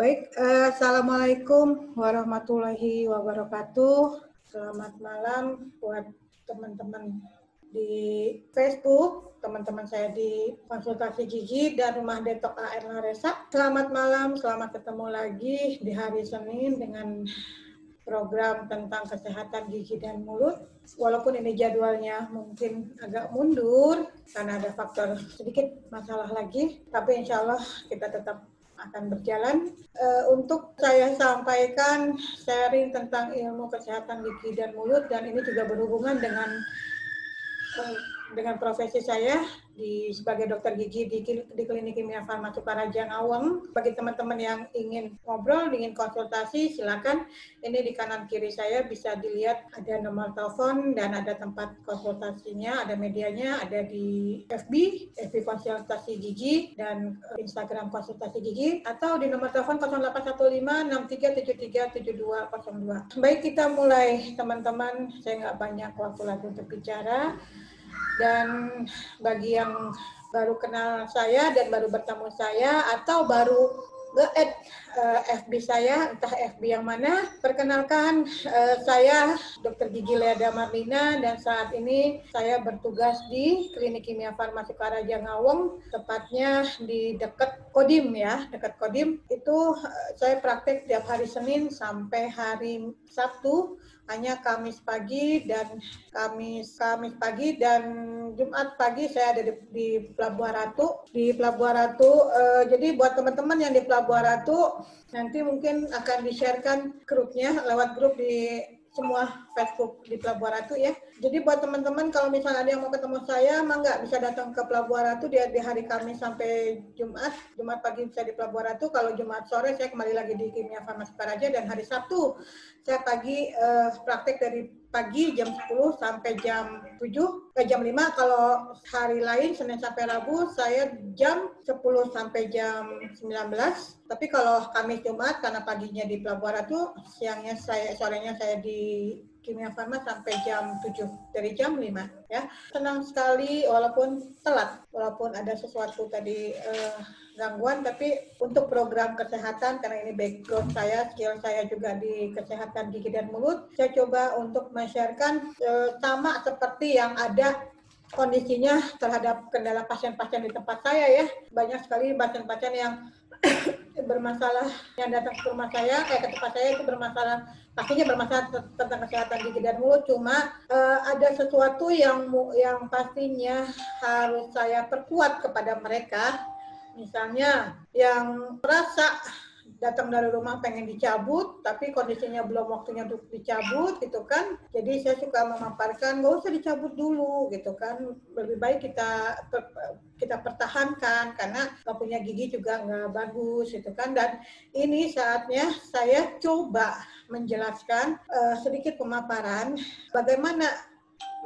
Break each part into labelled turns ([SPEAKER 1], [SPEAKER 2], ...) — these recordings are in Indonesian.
[SPEAKER 1] Baik, uh, Assalamualaikum warahmatullahi wabarakatuh. Selamat malam buat teman-teman di Facebook, teman-teman saya di konsultasi gigi dan rumah detok AR Laresa. Selamat malam, selamat ketemu lagi di hari Senin dengan program tentang kesehatan gigi dan mulut. Walaupun ini jadwalnya mungkin agak mundur karena ada faktor sedikit masalah lagi, tapi insya Allah kita tetap akan berjalan. Uh, untuk saya sampaikan sharing tentang ilmu kesehatan gigi dan mulut dan ini juga berhubungan dengan uh, dengan profesi saya di sebagai dokter gigi di, di Klinik Kimia Farmasi Parajang Awang. Bagi teman-teman yang ingin ngobrol, ingin konsultasi, silakan. Ini di kanan kiri saya bisa dilihat ada nomor telepon dan ada tempat konsultasinya, ada medianya, ada di FB, FB konsultasi gigi dan Instagram konsultasi gigi atau di nomor telepon 0815 Baik kita mulai teman-teman, saya nggak banyak waktu lagi untuk bicara dan bagi yang baru kenal saya dan baru bertemu saya atau baru nge-add uh, eh, FB saya, entah FB yang mana. Perkenalkan, uh, saya Dr. Gigi Leada Marlina dan saat ini saya bertugas di Klinik Kimia Farmasi Karaja Ngawong, tepatnya di dekat Kodim ya, dekat Kodim. Itu uh, saya praktek tiap hari Senin sampai hari Sabtu hanya Kamis pagi dan Kamis Kamis pagi dan Jumat pagi saya ada di, di Pelabuhan Ratu. Di Pelabuhan Ratu uh, jadi buat teman-teman yang di Pelabuhan Ratu nanti mungkin akan di-sharekan grupnya lewat grup di semua Facebook di Pelabuhan Ratu ya. Jadi buat teman-teman kalau misalnya ada yang mau ketemu saya, mah nggak bisa datang ke Pelabuhan Ratu di, di hari Kamis sampai Jumat. Jumat pagi saya di Pelabuhan Ratu, kalau Jumat sore saya kembali lagi di Kimia Farmasi Paraja dan hari Sabtu saya pagi uh, praktek dari pagi jam 10 sampai jam 7 ke eh, jam 5 kalau hari lain Senin sampai Rabu saya jam 10 sampai jam 19 tapi kalau Kamis Jumat karena paginya di Pelabuhan Ratu siangnya saya sorenya saya di Kimia Farma sampai jam 7 dari jam 5 ya. Senang sekali walaupun telat walaupun ada sesuatu tadi uh, gangguan tapi untuk program kesehatan karena ini background saya skill saya juga di kesehatan gigi dan mulut saya coba untuk men-sharekan uh, sama seperti yang ada kondisinya terhadap kendala pasien-pasien di tempat saya ya. Banyak sekali pasien-pasien yang bermasalah yang datang ke rumah saya kayak ke tempat saya itu bermasalah. Pastinya bermasalah tentang kesehatan gigi dan mulut. Cuma uh, ada sesuatu yang yang pastinya harus saya perkuat kepada mereka. Misalnya yang merasa datang dari rumah pengen dicabut, tapi kondisinya belum waktunya untuk dicabut gitu kan. Jadi saya suka memaparkan nggak usah dicabut dulu gitu kan. Lebih baik kita kita pertahankan karena nggak punya gigi juga nggak bagus gitu kan. Dan ini saatnya saya coba menjelaskan uh, sedikit pemaparan bagaimana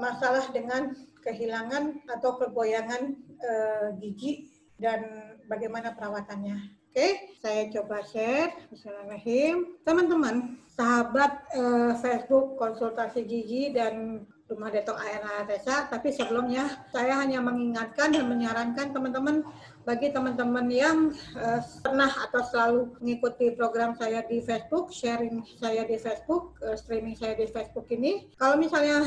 [SPEAKER 1] masalah dengan kehilangan atau kegoyangan uh, gigi dan bagaimana perawatannya. Oke, saya coba share. Bismillahirrahmanirrahim. Teman-teman, sahabat eh, Facebook konsultasi gigi dan Rumah Detok ARA Tesa, tapi sebelumnya saya hanya mengingatkan dan menyarankan teman-teman bagi teman-teman yang eh, pernah atau selalu mengikuti program saya di Facebook, sharing saya di Facebook, eh, streaming saya di Facebook ini. Kalau misalnya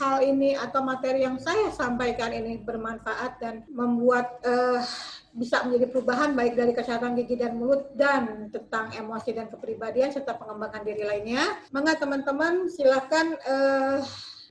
[SPEAKER 1] hal ini atau materi yang saya sampaikan ini bermanfaat dan membuat uh, bisa menjadi perubahan baik dari kesehatan gigi dan mulut dan tentang emosi dan kepribadian serta pengembangan diri lainnya. Maka teman-teman silakan uh,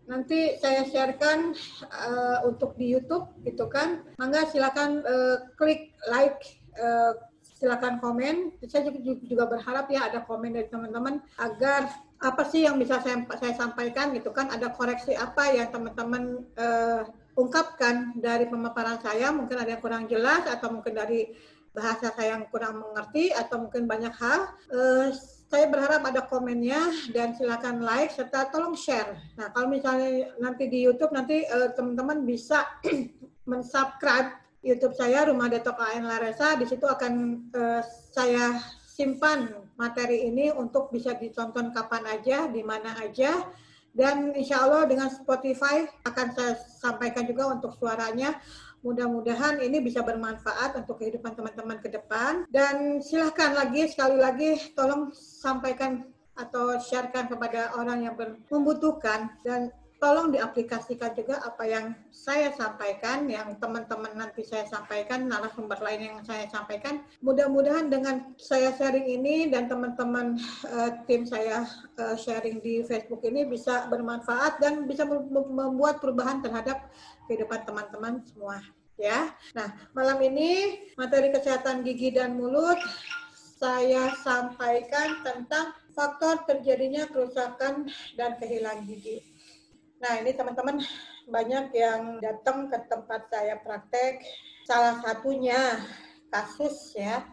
[SPEAKER 1] nanti saya sharekan uh, untuk di YouTube gitu kan. Mangga silakan uh, klik like uh, silakan komen. Saya juga, juga berharap ya ada komen dari teman-teman agar apa sih yang bisa saya, saya sampaikan gitu kan ada koreksi apa yang teman-teman uh, ungkapkan dari pemaparan saya mungkin ada yang kurang jelas atau mungkin dari bahasa saya yang kurang mengerti atau mungkin banyak hal uh, saya berharap ada komennya dan silakan like serta tolong share. Nah kalau misalnya nanti di YouTube nanti uh, teman-teman bisa mensubscribe YouTube saya Rumah Detok AN Laresa. Di situ akan uh, saya simpan materi ini untuk bisa ditonton kapan aja, di mana aja dan insya Allah dengan Spotify akan saya sampaikan juga untuk suaranya. Mudah-mudahan ini bisa bermanfaat untuk kehidupan teman-teman ke depan. Dan silahkan lagi, sekali lagi, tolong sampaikan atau sharekan kepada orang yang membutuhkan dan tolong diaplikasikan juga apa yang saya sampaikan, yang teman-teman nanti saya sampaikan, narasumber lain yang saya sampaikan. Mudah-mudahan dengan saya sharing ini dan teman-teman uh, tim saya uh, sharing di Facebook ini bisa bermanfaat dan bisa membuat perubahan terhadap kehidupan teman-teman semua. Ya, nah malam ini materi kesehatan gigi dan mulut saya sampaikan tentang faktor terjadinya kerusakan dan kehilangan gigi. Nah ini teman-teman banyak yang datang ke tempat saya praktek. Salah satunya kasus ya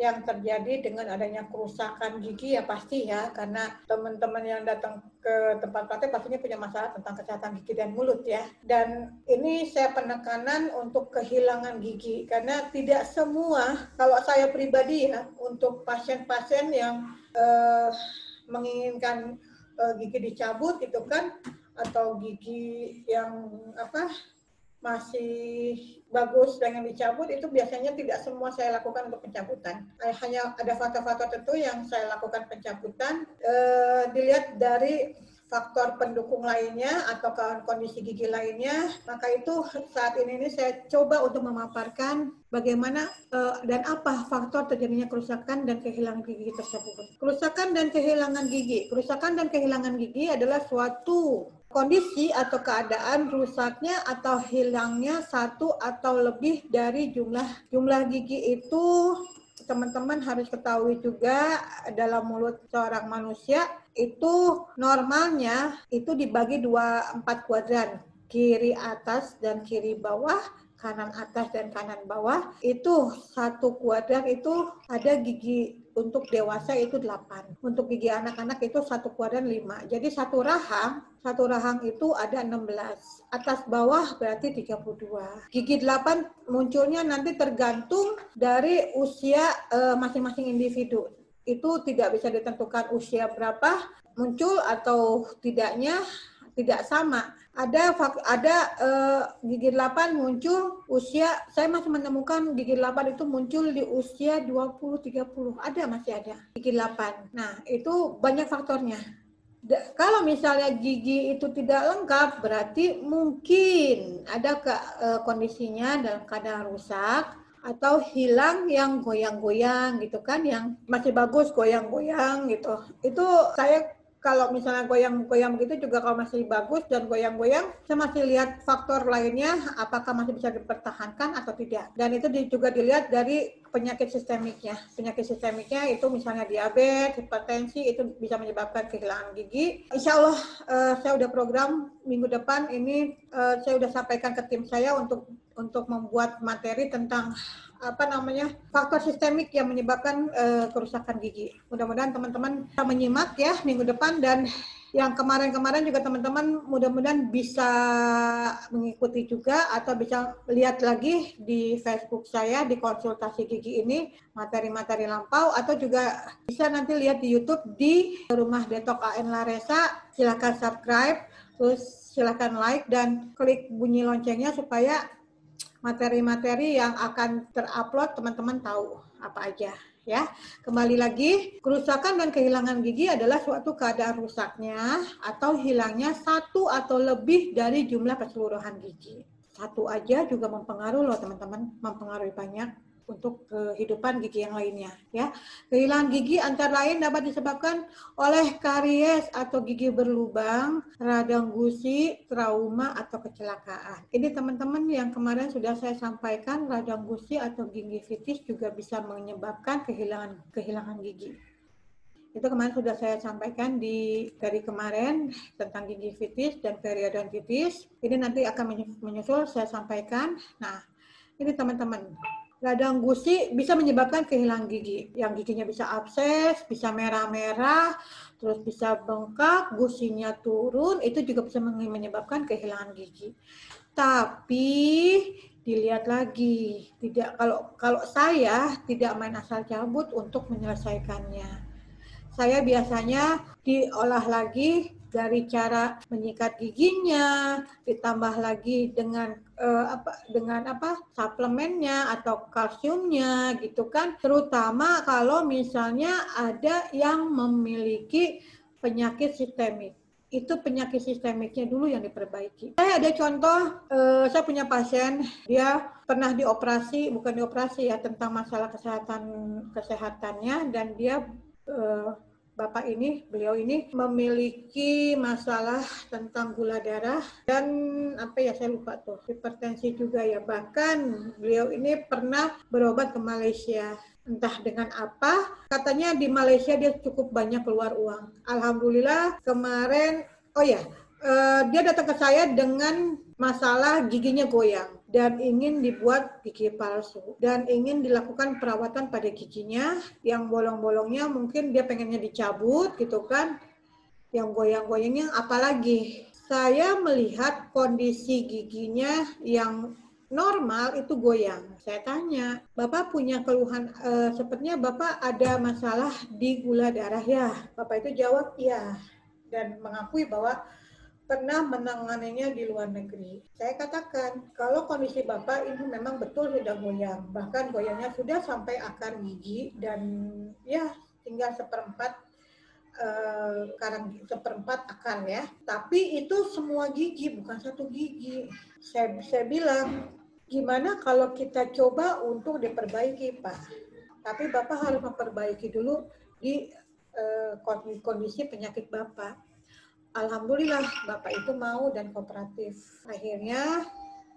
[SPEAKER 1] yang terjadi dengan adanya kerusakan gigi ya pasti ya. Karena teman-teman yang datang ke tempat praktek pastinya punya masalah tentang kesehatan gigi dan mulut ya. Dan ini saya penekanan untuk kehilangan gigi. Karena tidak semua kalau saya pribadi ya untuk pasien-pasien yang eh, menginginkan eh, gigi dicabut itu kan atau gigi yang apa masih bagus dengan dicabut itu biasanya tidak semua saya lakukan untuk pencabutan. Hanya ada faktor-faktor tertentu yang saya lakukan pencabutan. E, dilihat dari faktor pendukung lainnya atau kondisi gigi lainnya, maka itu saat ini ini saya coba untuk memaparkan bagaimana uh, dan apa faktor terjadinya kerusakan dan kehilangan gigi tersebut. Kerusakan dan kehilangan gigi. Kerusakan dan kehilangan gigi adalah suatu kondisi atau keadaan rusaknya atau hilangnya satu atau lebih dari jumlah jumlah gigi itu teman-teman harus ketahui juga dalam mulut seorang manusia itu normalnya itu dibagi dua empat kuadran. Kiri atas dan kiri bawah kanan atas dan kanan bawah itu satu kuadran itu ada gigi untuk dewasa itu 8. Untuk gigi anak-anak itu satu kuadran 5. Jadi satu rahang, satu rahang itu ada 16. Atas bawah berarti 32. Gigi 8 munculnya nanti tergantung dari usia eh, masing-masing uh, individu. Itu tidak bisa ditentukan usia berapa muncul atau tidaknya tidak sama. Ada ada uh, gigi 8 muncul usia saya masih menemukan gigi 8 itu muncul di usia 20 30. Ada masih ada gigi 8. Nah, itu banyak faktornya. Kalau misalnya gigi itu tidak lengkap berarti mungkin ada ke, uh, kondisinya dalam keadaan rusak atau hilang yang goyang-goyang gitu kan yang masih bagus goyang-goyang gitu. Itu saya kalau misalnya goyang-goyang begitu juga kalau masih bagus dan goyang-goyang, saya masih lihat faktor lainnya apakah masih bisa dipertahankan atau tidak. Dan itu juga dilihat dari penyakit sistemiknya. Penyakit sistemiknya itu misalnya diabetes, hipertensi, itu bisa menyebabkan kehilangan gigi. Insya Allah uh, saya udah program minggu depan ini uh, saya udah sampaikan ke tim saya untuk untuk membuat materi tentang apa namanya faktor sistemik yang menyebabkan uh, kerusakan gigi. Mudah-mudahan teman-teman bisa menyimak ya minggu depan dan yang kemarin-kemarin juga teman-teman mudah-mudahan bisa mengikuti juga atau bisa lihat lagi di Facebook saya di konsultasi gigi ini materi-materi lampau atau juga bisa nanti lihat di YouTube di Rumah Detok AN Laresa. Silakan subscribe, terus silakan like dan klik bunyi loncengnya supaya materi-materi yang akan terupload teman-teman tahu apa aja ya. Kembali lagi, kerusakan dan kehilangan gigi adalah suatu keadaan rusaknya atau hilangnya satu atau lebih dari jumlah keseluruhan gigi. Satu aja juga mempengaruhi loh teman-teman, mempengaruhi banyak untuk kehidupan gigi yang lainnya ya. Kehilangan gigi antara lain dapat disebabkan oleh karies atau gigi berlubang, radang gusi, trauma atau kecelakaan. Ini teman-teman yang kemarin sudah saya sampaikan radang gusi atau gingivitis juga bisa menyebabkan kehilangan kehilangan gigi. Itu kemarin sudah saya sampaikan di dari kemarin tentang gingivitis dan periodontitis. Ini nanti akan menyusul saya sampaikan. Nah, ini teman-teman radang gusi bisa menyebabkan kehilangan gigi. Yang giginya bisa abses, bisa merah-merah, terus bisa bengkak, gusinya turun, itu juga bisa menyebabkan kehilangan gigi. Tapi dilihat lagi, tidak kalau kalau saya tidak main asal cabut untuk menyelesaikannya. Saya biasanya diolah lagi dari cara menyikat giginya, ditambah lagi dengan uh, apa dengan apa suplemennya atau kalsiumnya gitu kan. Terutama kalau misalnya ada yang memiliki penyakit sistemik itu penyakit sistemiknya dulu yang diperbaiki. Saya ada contoh, uh, saya punya pasien, dia pernah dioperasi, bukan dioperasi ya, tentang masalah kesehatan kesehatannya, dan dia uh, Bapak ini, beliau ini memiliki masalah tentang gula darah dan apa ya saya lupa tuh, hipertensi juga ya. Bahkan beliau ini pernah berobat ke Malaysia entah dengan apa. Katanya di Malaysia dia cukup banyak keluar uang. Alhamdulillah kemarin, oh ya, uh, dia datang ke saya dengan masalah giginya goyang dan ingin dibuat gigi palsu dan ingin dilakukan perawatan pada giginya yang bolong-bolongnya mungkin dia pengennya dicabut gitu kan yang goyang-goyangnya apalagi saya melihat kondisi giginya yang normal itu goyang. Saya tanya, Bapak punya keluhan, e, sepertinya Bapak ada masalah di gula darah ya? Bapak itu jawab iya dan mengakui bahwa pernah menanganinya di luar negeri. Saya katakan, kalau kondisi Bapak ini memang betul sudah goyang, bahkan goyangnya sudah sampai akar gigi dan ya tinggal seperempat uh, karang seperempat akar ya. Tapi itu semua gigi, bukan satu gigi. Saya, saya bilang, gimana kalau kita coba untuk diperbaiki Pak? Tapi Bapak harus memperbaiki dulu di uh, kondisi penyakit Bapak Alhamdulillah Bapak itu mau dan kooperatif. Akhirnya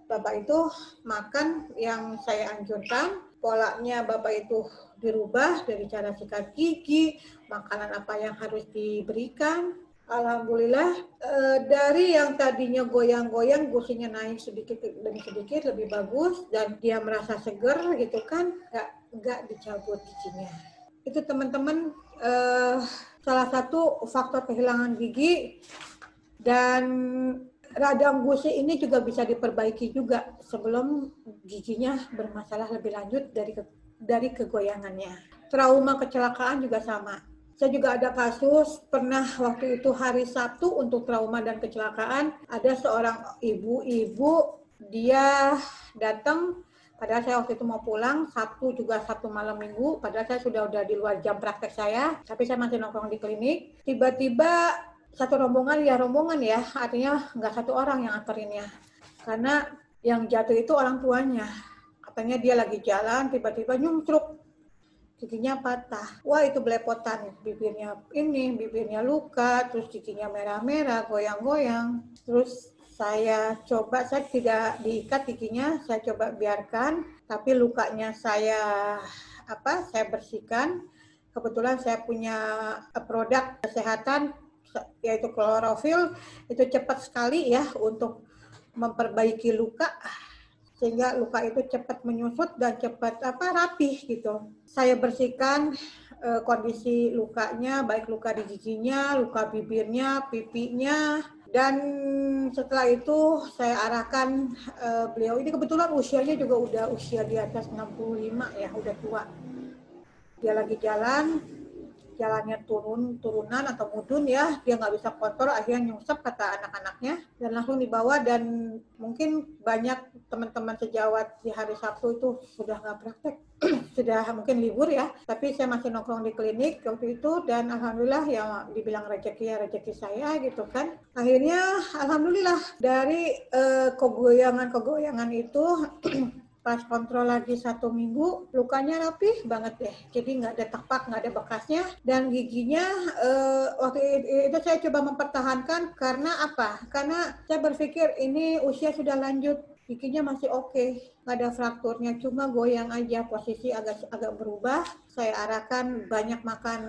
[SPEAKER 1] Bapak itu makan yang saya anjurkan, polanya Bapak itu dirubah dari cara sikat gigi, makanan apa yang harus diberikan. Alhamdulillah eh, dari yang tadinya goyang-goyang gusinya naik sedikit demi sedikit lebih bagus dan dia merasa seger gitu kan, nggak nggak dicabut giginya. Itu teman-teman eh, salah satu faktor kehilangan gigi dan radang gusi ini juga bisa diperbaiki juga sebelum giginya bermasalah lebih lanjut dari ke, dari kegoyangannya. Trauma kecelakaan juga sama. Saya juga ada kasus pernah waktu itu hari Sabtu untuk trauma dan kecelakaan ada seorang ibu-ibu dia datang Padahal saya waktu itu mau pulang, Sabtu juga Sabtu malam minggu, padahal saya sudah udah di luar jam praktek saya, tapi saya masih nongkrong di klinik. Tiba-tiba satu rombongan ya rombongan ya, artinya nggak satu orang yang anterin ya. Karena yang jatuh itu orang tuanya. Katanya dia lagi jalan, tiba-tiba nyumtruk giginya patah. Wah itu belepotan, bibirnya ini, bibirnya luka, terus giginya merah-merah, goyang-goyang. Terus saya coba saya tidak diikat giginya saya coba biarkan. Tapi lukanya saya apa saya bersihkan. Kebetulan saya punya produk kesehatan yaitu klorofil. Itu cepat sekali ya untuk memperbaiki luka sehingga luka itu cepat menyusut dan cepat apa rapih gitu. Saya bersihkan e, kondisi lukanya baik luka di giginya luka bibirnya pipinya dan setelah itu saya arahkan uh, beliau ini kebetulan usianya juga udah usia di atas 65 ya, udah tua. Dia lagi jalan, jalannya turun turunan atau mudun ya dia nggak bisa kontrol akhirnya nyungsep kata anak-anaknya dan langsung dibawa dan mungkin banyak teman-teman sejawat di hari Sabtu itu sudah nggak praktek sudah mungkin libur ya tapi saya masih nongkrong di klinik waktu itu dan alhamdulillah ya dibilang rezeki ya rezeki saya gitu kan. Akhirnya alhamdulillah dari uh, kegoyangan-kegoyangan itu pas kontrol lagi satu minggu lukanya rapih banget deh. Jadi nggak ada tapak nggak ada bekasnya dan giginya uh, waktu itu saya coba mempertahankan karena apa? Karena saya berpikir ini usia sudah lanjut giginya masih oke okay. nggak ada frakturnya cuma goyang aja posisi agak agak berubah saya arahkan banyak makan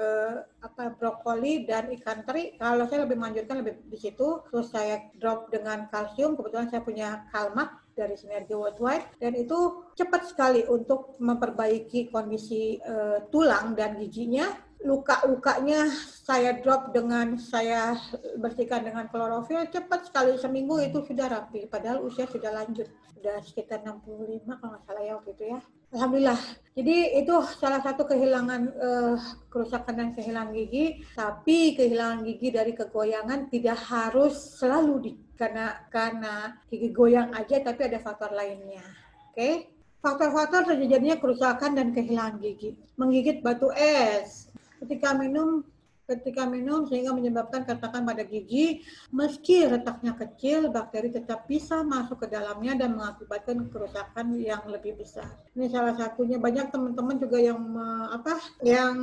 [SPEAKER 1] uh, apa brokoli dan ikan teri. Kalau saya lebih melanjutkan lebih di situ, terus saya drop dengan kalsium. Kebetulan saya punya kalmak dari Sinergi Worldwide dan itu cepat sekali untuk memperbaiki kondisi uh, tulang dan giginya luka-lukanya saya drop dengan saya bersihkan dengan klorofil cepat sekali. Seminggu itu sudah rapi padahal usia sudah lanjut. Sudah sekitar 65 kalau nggak salah ya waktu itu ya. Alhamdulillah. Jadi itu salah satu kehilangan uh, kerusakan dan kehilangan gigi. Tapi kehilangan gigi dari kegoyangan tidak harus selalu di, karena karena gigi goyang aja tapi ada faktor lainnya. Oke? Okay? Faktor-faktor terjadinya kerusakan dan kehilangan gigi. Menggigit batu es, ketika minum ketika minum sehingga menyebabkan keretakan pada gigi meski retaknya kecil bakteri tetap bisa masuk ke dalamnya dan mengakibatkan kerusakan yang lebih besar. Ini salah satunya. Banyak teman-teman juga yang apa yang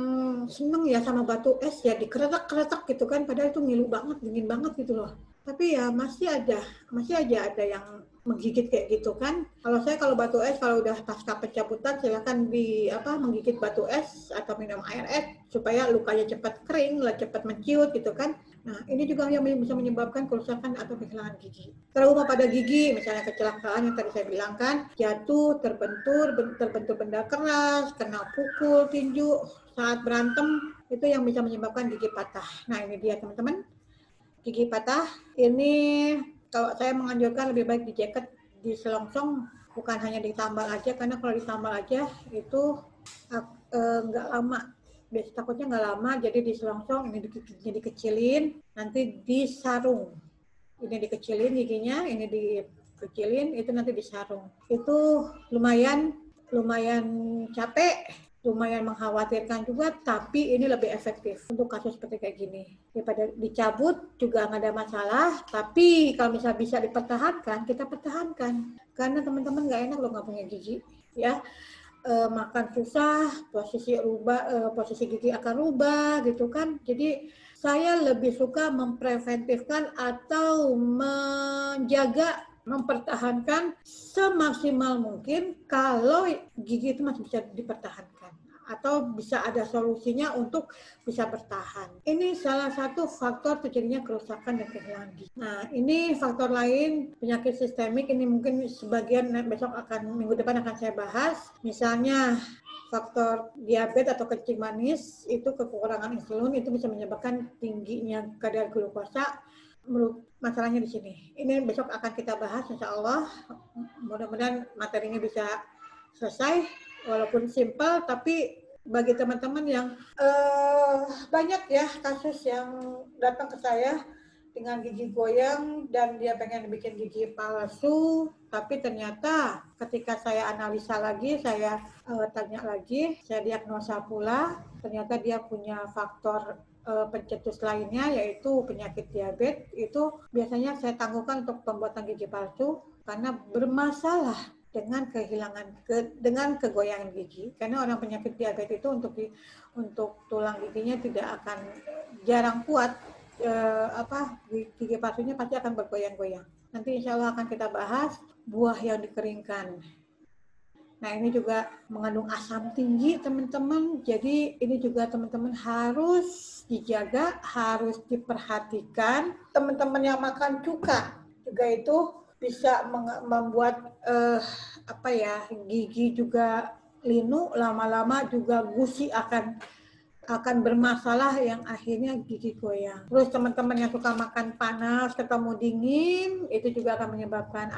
[SPEAKER 1] seneng ya sama batu es ya dikeretak-keretak gitu kan. Padahal itu ngilu banget dingin banget gitu loh. Tapi ya masih ada masih aja ada yang menggigit kayak gitu kan. Kalau saya kalau batu es kalau udah pasca pencabutan silakan di apa menggigit batu es atau minum air es supaya lukanya cepat kering, lah cepat menciut gitu kan. Nah, ini juga yang bisa menyebabkan kerusakan atau kehilangan gigi. Trauma pada gigi, misalnya kecelakaan yang tadi saya bilang kan, jatuh, terbentur, terbentur benda keras, kena pukul, tinju, saat berantem, itu yang bisa menyebabkan gigi patah. Nah, ini dia teman-teman. Gigi patah, ini kalau saya menganjurkan lebih baik di jaket di selongsong bukan hanya ditambal aja karena kalau ditambal aja itu eh, nggak uh, lama. Biasa takutnya nggak lama jadi di selongsong ini di, dikecilin nanti disarung ini dikecilin giginya ini dikecilin itu nanti disarung itu lumayan lumayan capek lumayan mengkhawatirkan juga, tapi ini lebih efektif untuk kasus seperti kayak gini. Daripada dicabut juga nggak ada masalah, tapi kalau misalnya bisa dipertahankan, kita pertahankan. Karena teman-teman nggak enak loh nggak punya gigi, ya. E, makan susah, posisi rubah, e, posisi gigi akan rubah gitu kan. Jadi saya lebih suka mempreventifkan atau menjaga mempertahankan semaksimal mungkin kalau gigi itu masih bisa dipertahankan atau bisa ada solusinya untuk bisa bertahan. Ini salah satu faktor terjadinya kerusakan dan kehilangan gigi. Nah, ini faktor lain penyakit sistemik ini mungkin sebagian besok akan minggu depan akan saya bahas. Misalnya faktor diabetes atau kencing manis itu kekurangan insulin itu bisa menyebabkan tingginya kadar glukosa masalahnya di sini. Ini besok akan kita bahas insya Allah. Mudah-mudahan materi ini bisa selesai walaupun simpel tapi bagi teman-teman yang uh, banyak ya kasus yang datang ke saya dengan gigi goyang dan dia pengen bikin gigi palsu tapi ternyata ketika saya analisa lagi saya uh, tanya lagi saya diagnosa pula ternyata dia punya faktor pencetus lainnya yaitu penyakit diabetes itu biasanya saya tangguhkan untuk pembuatan gigi palsu karena bermasalah dengan kehilangan ke, dengan kegoyangan gigi karena orang penyakit diabetes itu untuk untuk tulang giginya tidak akan jarang kuat eh, apa gigi palsunya pasti akan bergoyang-goyang. Nanti insya Allah akan kita bahas buah yang dikeringkan. Nah ini juga mengandung asam tinggi teman-teman. Jadi ini juga teman-teman harus dijaga, harus diperhatikan. Teman-teman yang makan cuka juga itu bisa membuat uh, apa ya gigi juga linu lama-lama juga gusi akan akan bermasalah yang akhirnya gigi goyang. Terus teman-teman yang suka makan panas, ketemu dingin, itu juga akan menyebabkan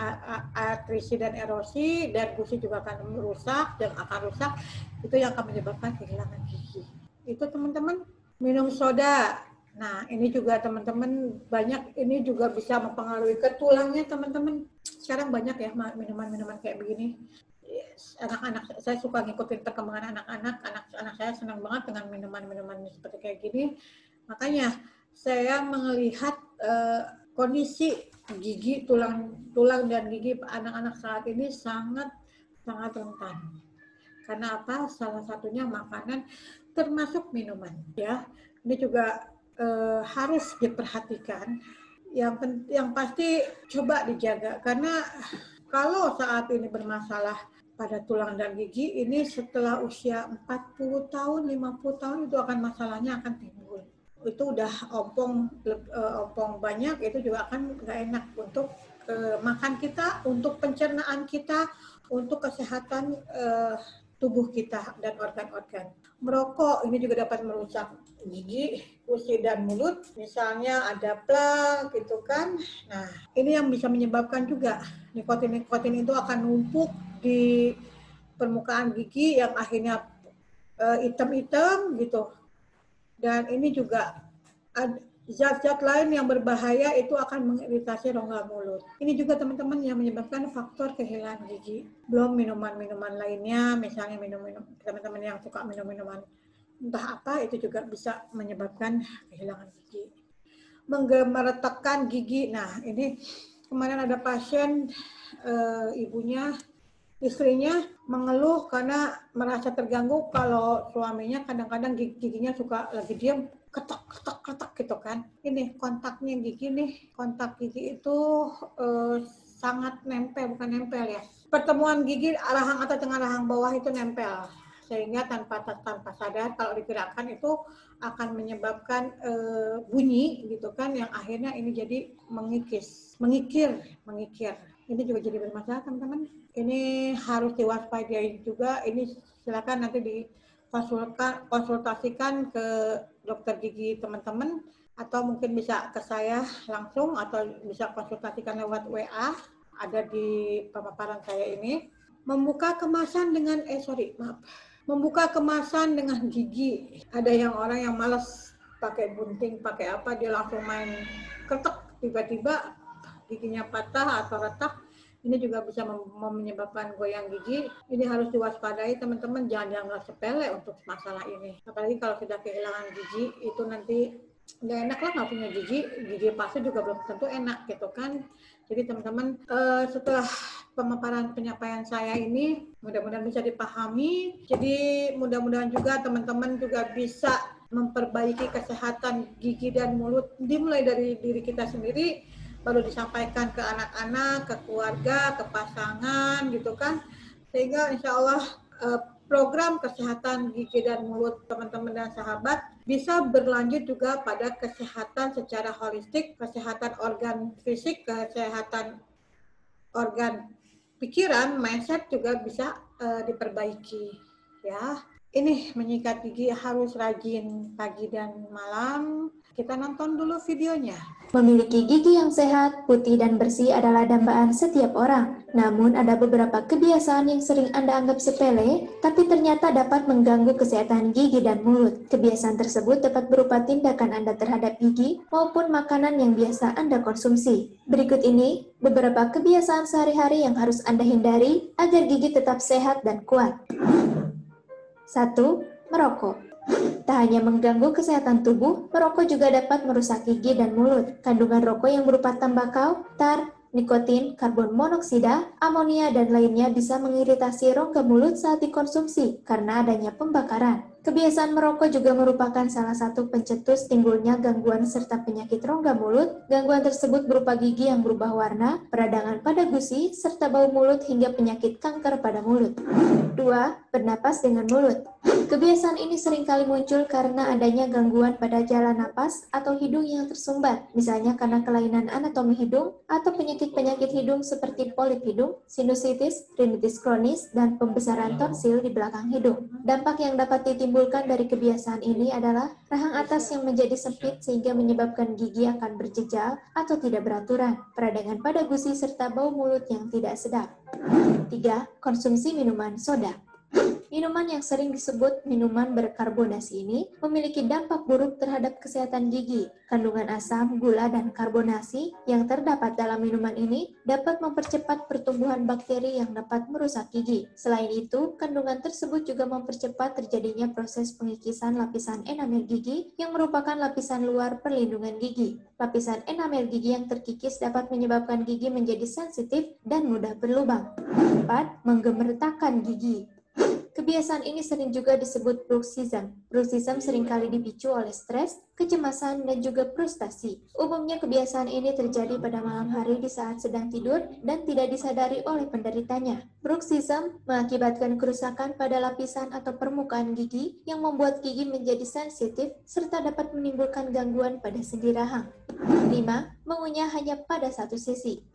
[SPEAKER 1] artrisi dan erosi, dan gusi juga akan merusak dan akan rusak. Itu yang akan menyebabkan kehilangan gigi. Itu teman-teman minum soda Nah, ini juga teman-teman banyak ini juga bisa mempengaruhi ke tulangnya teman-teman. Sekarang banyak ya minuman-minuman kayak begini. Anak-anak saya suka ngikutin perkembangan anak-anak. Anak-anak saya senang banget dengan minuman-minuman seperti kayak gini. Makanya saya melihat uh, kondisi gigi tulang tulang dan gigi anak-anak saat ini sangat sangat rentan. Karena apa? Salah satunya makanan termasuk minuman ya. Ini juga uh, harus diperhatikan. Yang yang pasti coba dijaga karena kalau saat ini bermasalah pada tulang dan gigi ini setelah usia 40 tahun, 50 tahun itu akan masalahnya akan timbul. Itu udah ompong uh, ompong banyak itu juga akan nggak enak untuk uh, makan kita, untuk pencernaan kita, untuk kesehatan uh, tubuh kita dan organ-organ. Merokok ini juga dapat merusak gigi, gusi dan mulut. Misalnya ada plak gitu kan. Nah, ini yang bisa menyebabkan juga nikotin-nikotin itu akan numpuk di permukaan gigi yang akhirnya uh, hitam-hitam gitu. Dan ini juga zat-zat lain yang berbahaya itu akan mengiritasi rongga mulut. Ini juga teman-teman yang menyebabkan faktor kehilangan gigi. Belum minuman-minuman lainnya, misalnya minum-minum teman-teman yang suka minum-minuman entah apa itu juga bisa menyebabkan kehilangan gigi. Menggemertekkan gigi. Nah, ini kemarin ada pasien e, ibunya istrinya mengeluh karena merasa terganggu kalau suaminya kadang-kadang giginya suka lagi diam ketok ketok ketok gitu kan. Ini kontaknya gigi nih kontak gigi itu uh, sangat nempel bukan nempel ya. Pertemuan gigi rahang atas dengan rahang bawah itu nempel. Sehingga tanpa tanpa sadar kalau digerakkan itu akan menyebabkan uh, bunyi gitu kan yang akhirnya ini jadi mengikis mengikir mengikir. Ini juga jadi bermasalah teman-teman. Ini harus diwaspadai juga. Ini silakan nanti di konsultasikan ke dokter gigi teman-teman atau mungkin bisa ke saya langsung atau bisa konsultasikan lewat WA ada di pemaparan saya ini. Membuka kemasan dengan eh sorry maaf. Membuka kemasan dengan gigi. Ada yang orang yang malas pakai gunting pakai apa dia langsung main ketek tiba-tiba giginya patah atau retak ini juga bisa menyebabkan goyang gigi. Ini harus diwaspadai teman-teman, jangan dianggap sepele untuk masalah ini. Apalagi kalau sudah kehilangan gigi, itu nanti nggak enak lah nggak punya gigi, gigi palsu juga belum tentu enak gitu kan. Jadi teman-teman uh, setelah pemaparan penyampaian saya ini mudah-mudahan bisa dipahami. Jadi mudah-mudahan juga teman-teman juga bisa memperbaiki kesehatan gigi dan mulut dimulai dari diri kita sendiri baru disampaikan ke anak-anak, ke keluarga, ke pasangan gitu kan. Sehingga insya Allah eh, program kesehatan gigi dan mulut teman-teman dan sahabat bisa berlanjut juga pada kesehatan secara holistik, kesehatan organ fisik, kesehatan organ pikiran, mindset juga bisa uh, diperbaiki ya. Ini menyikat gigi harus rajin pagi dan malam kita nonton dulu videonya.
[SPEAKER 2] Memiliki gigi yang sehat, putih, dan bersih adalah dambaan setiap orang. Namun, ada beberapa kebiasaan yang sering Anda anggap sepele, tapi ternyata dapat mengganggu kesehatan gigi dan mulut. Kebiasaan tersebut dapat berupa tindakan Anda terhadap gigi maupun makanan yang biasa Anda konsumsi. Berikut ini beberapa kebiasaan sehari-hari yang harus Anda hindari agar gigi tetap sehat dan kuat. 1. Merokok. Tak hanya mengganggu kesehatan tubuh, merokok juga dapat merusak gigi dan mulut. Kandungan rokok yang berupa tembakau, tar, nikotin, karbon monoksida, amonia, dan lainnya bisa mengiritasi rongga mulut saat dikonsumsi karena adanya pembakaran. Kebiasaan merokok juga merupakan salah satu pencetus timbulnya gangguan serta penyakit rongga mulut. Gangguan tersebut berupa gigi yang berubah warna, peradangan pada gusi, serta bau mulut hingga penyakit kanker pada mulut. 2. Bernapas dengan mulut. Kebiasaan ini sering kali muncul karena adanya gangguan pada jalan napas atau hidung yang tersumbat, misalnya karena kelainan anatomi hidung atau penyakit-penyakit hidung seperti polip hidung, sinusitis, rinitis kronis, dan pembesaran tonsil di belakang hidung. Dampak yang dapat ditimbulkan ditimbulkan dari kebiasaan ini adalah rahang atas yang menjadi sempit sehingga menyebabkan gigi akan berjejal atau tidak beraturan, peradangan pada gusi serta bau mulut yang tidak sedap. 3. Konsumsi minuman soda. Minuman yang sering disebut minuman berkarbonasi ini memiliki dampak buruk terhadap kesehatan gigi. Kandungan asam, gula, dan karbonasi yang terdapat dalam minuman ini dapat mempercepat pertumbuhan bakteri yang dapat merusak gigi. Selain itu, kandungan tersebut juga mempercepat terjadinya proses pengikisan lapisan enamel gigi yang merupakan lapisan luar perlindungan gigi. Lapisan enamel gigi yang terkikis dapat menyebabkan gigi menjadi sensitif dan mudah berlubang. 4. Menggemertakan gigi. Kebiasaan ini sering juga disebut bruxism. Bruxism sering kali dipicu oleh stres, kecemasan, dan juga frustasi. Umumnya kebiasaan ini terjadi pada malam hari di saat sedang tidur dan tidak disadari oleh penderitanya. Bruxism mengakibatkan kerusakan pada lapisan atau permukaan gigi yang membuat gigi menjadi sensitif serta dapat menimbulkan gangguan pada sendi rahang. 5. Mengunyah hanya pada satu sisi.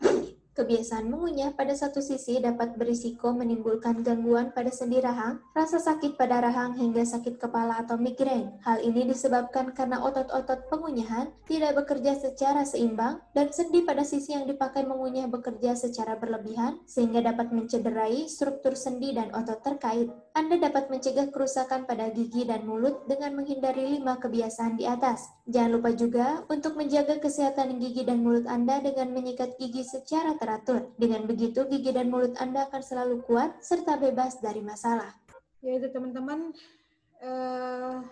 [SPEAKER 2] Kebiasaan mengunyah pada satu sisi dapat berisiko menimbulkan gangguan pada sendi rahang, rasa sakit pada rahang hingga sakit kepala atau migrain. Hal ini disebabkan karena otot-otot pengunyahan tidak bekerja secara seimbang dan sendi pada sisi yang dipakai mengunyah bekerja secara berlebihan sehingga dapat mencederai struktur sendi dan otot terkait. Anda dapat mencegah kerusakan pada gigi dan mulut dengan menghindari lima kebiasaan di atas. Jangan lupa juga untuk menjaga kesehatan gigi dan mulut Anda dengan menyikat gigi secara teratur. Dengan begitu, gigi dan mulut Anda akan selalu kuat serta bebas dari masalah.
[SPEAKER 1] Yaitu teman-teman, eh,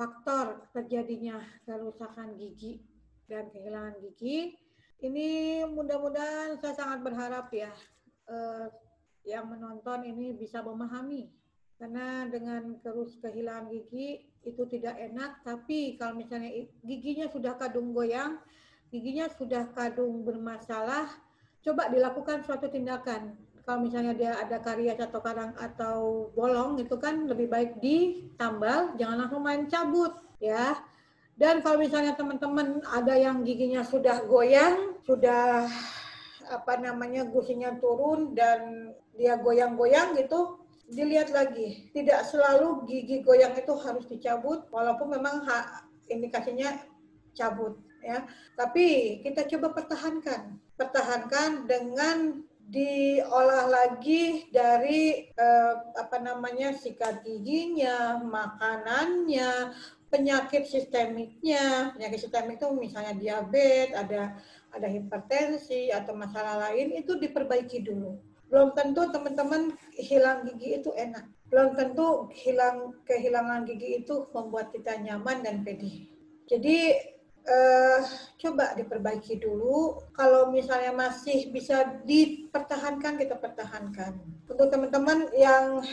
[SPEAKER 1] faktor terjadinya kerusakan gigi dan kehilangan gigi, ini mudah-mudahan saya sangat berharap ya, eh, yang menonton ini bisa memahami karena dengan terus kehilangan gigi itu tidak enak. Tapi kalau misalnya giginya sudah kadung goyang giginya sudah kadung bermasalah coba dilakukan suatu tindakan. Kalau misalnya dia ada karias atau karang atau bolong itu kan lebih baik ditambal jangan langsung main cabut ya. Dan kalau misalnya teman-teman ada yang giginya sudah goyang sudah apa namanya gusinya turun dan dia goyang-goyang gitu dilihat lagi. Tidak selalu gigi goyang itu harus dicabut, walaupun memang ha, indikasinya cabut ya. Tapi kita coba pertahankan, pertahankan dengan diolah lagi dari eh, apa namanya sikat giginya, makanannya, penyakit sistemiknya. Penyakit sistemik itu misalnya diabetes, ada ada hipertensi atau masalah lain itu diperbaiki dulu belum tentu teman-teman hilang gigi itu enak. Belum tentu hilang kehilangan gigi itu membuat kita nyaman dan pede. Jadi eh, coba diperbaiki dulu. Kalau misalnya masih bisa dipertahankan, kita pertahankan. Untuk teman-teman yang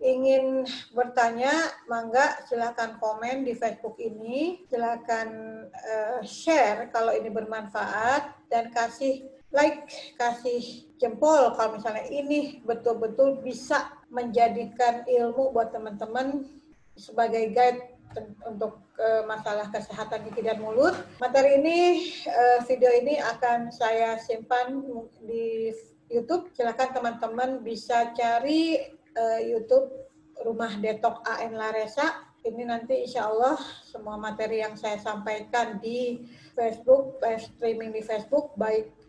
[SPEAKER 1] ingin bertanya, mangga silakan komen di Facebook ini, silakan uh, share kalau ini bermanfaat dan kasih like, kasih jempol kalau misalnya ini betul-betul bisa menjadikan ilmu buat teman-teman sebagai guide untuk uh, masalah kesehatan gigi dan mulut. Materi ini, uh, video ini akan saya simpan di YouTube. Silakan teman-teman bisa cari uh, YouTube Rumah Detok AN Laresa. Ini nanti insya Allah semua materi yang saya sampaikan di Facebook, live streaming di Facebook, baik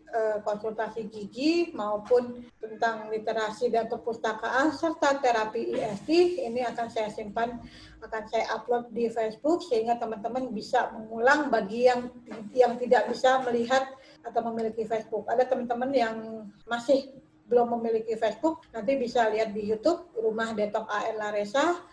[SPEAKER 1] konsultasi gigi maupun tentang literasi dan perpustakaan serta terapi IST ini akan saya simpan akan saya upload di Facebook sehingga teman-teman bisa mengulang bagi yang yang tidak bisa melihat atau memiliki Facebook. Ada teman-teman yang masih belum memiliki Facebook, nanti bisa lihat di YouTube Rumah Detok AL Laresa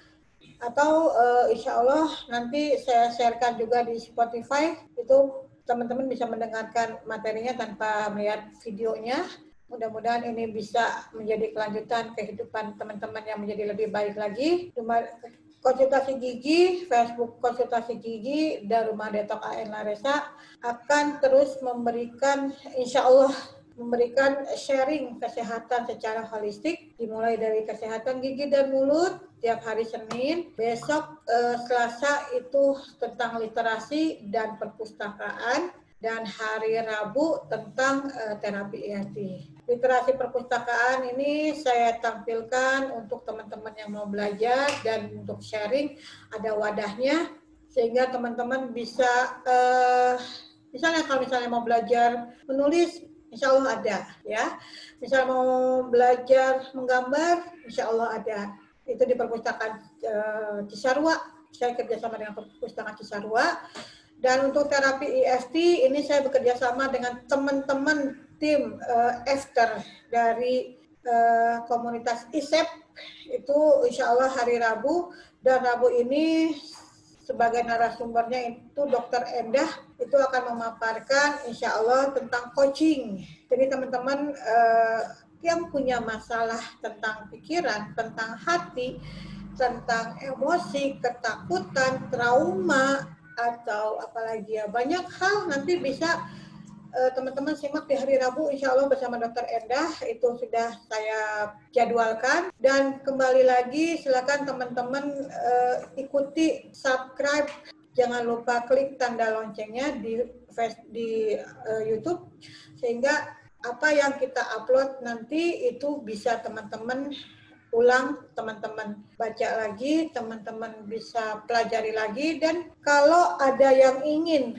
[SPEAKER 1] atau uh, insya Allah nanti saya sharekan juga di Spotify itu teman-teman bisa mendengarkan materinya tanpa melihat videonya. Mudah-mudahan ini bisa menjadi kelanjutan kehidupan teman-teman yang menjadi lebih baik lagi. Konsultasi gigi, Facebook konsultasi gigi, dan Rumah Detok AN Laresa akan terus memberikan, insya Allah memberikan sharing kesehatan secara holistik dimulai dari kesehatan gigi dan mulut tiap hari Senin besok eh, Selasa itu tentang literasi dan perpustakaan dan hari Rabu tentang eh, terapi EFT. Literasi perpustakaan ini saya tampilkan untuk teman-teman yang mau belajar dan untuk sharing ada wadahnya sehingga teman-teman bisa eh, misalnya kalau misalnya mau belajar menulis Insya Allah ada ya. Misal mau belajar menggambar, Insya Allah ada. Itu di perpustakaan uh, Cisarua. Saya kerjasama dengan perpustakaan Cisarua. Dan untuk terapi EFT ini saya bekerja sama dengan teman-teman tim uh, Efter dari uh, komunitas ISEP itu insya Allah hari Rabu dan Rabu ini sebagai narasumbernya itu Dokter Endah itu akan memaparkan insya Allah tentang coaching. Jadi teman-teman eh, yang punya masalah tentang pikiran, tentang hati, tentang emosi, ketakutan, trauma, atau apalagi ya banyak hal nanti bisa Eh, teman-teman simak di hari Rabu insya Allah bersama Dokter Endah itu sudah saya jadwalkan. Dan kembali lagi silakan teman-teman uh, ikuti subscribe. Jangan lupa klik tanda loncengnya di di uh, YouTube sehingga apa yang kita upload nanti itu bisa teman-teman ulang, teman-teman baca lagi, teman-teman bisa pelajari lagi. Dan kalau ada yang ingin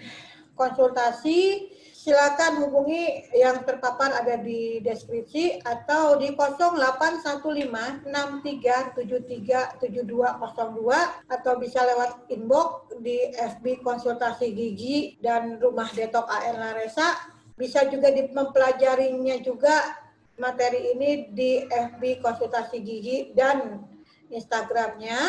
[SPEAKER 1] konsultasi silakan hubungi yang terpapar ada di deskripsi atau di 081563737202 atau bisa lewat inbox di FB konsultasi gigi dan rumah detok AN Laresa bisa juga mempelajarinya juga materi ini di FB konsultasi gigi dan Instagramnya.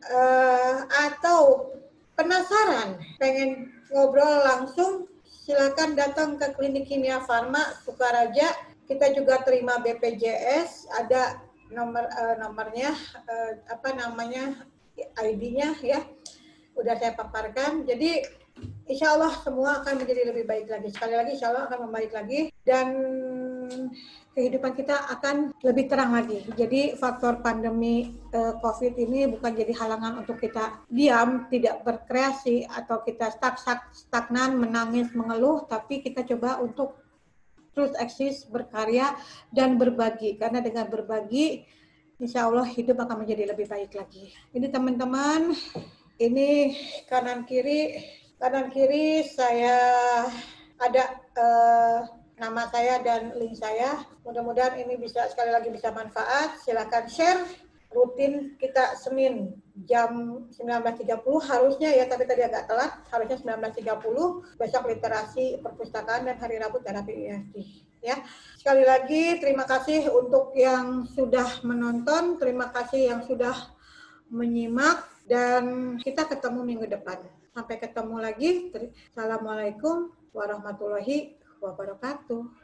[SPEAKER 1] Uh, atau penasaran pengen ngobrol langsung silakan datang ke klinik kimia farma Sukaraja. Kita juga terima BPJS ada nomor uh, nomornya uh, apa namanya ID-nya ya. Udah saya paparkan. Jadi insya Allah semua akan menjadi lebih baik lagi. Sekali lagi insya Allah akan membaik lagi dan kehidupan kita akan lebih terang lagi. Jadi faktor pandemi uh, COVID ini bukan jadi halangan untuk kita diam, tidak berkreasi atau kita stuck, stuck, stagnan, menangis, mengeluh, tapi kita coba untuk terus eksis, berkarya, dan berbagi. Karena dengan berbagi, insya Allah hidup akan menjadi lebih baik lagi. Ini teman-teman, ini kanan kiri kanan kiri saya ada uh, nama saya dan link saya. Mudah-mudahan ini bisa sekali lagi bisa manfaat. Silakan share rutin kita Senin jam 19.30 harusnya ya tapi tadi agak telat. Harusnya 19.30 besok literasi perpustakaan dan hari Rabu terapi EFT ya. Sekali lagi terima kasih untuk yang sudah menonton. Terima kasih yang sudah menyimak. Dan kita ketemu minggu depan Sampai ketemu lagi. Assalamualaikum warahmatullahi wabarakatuh.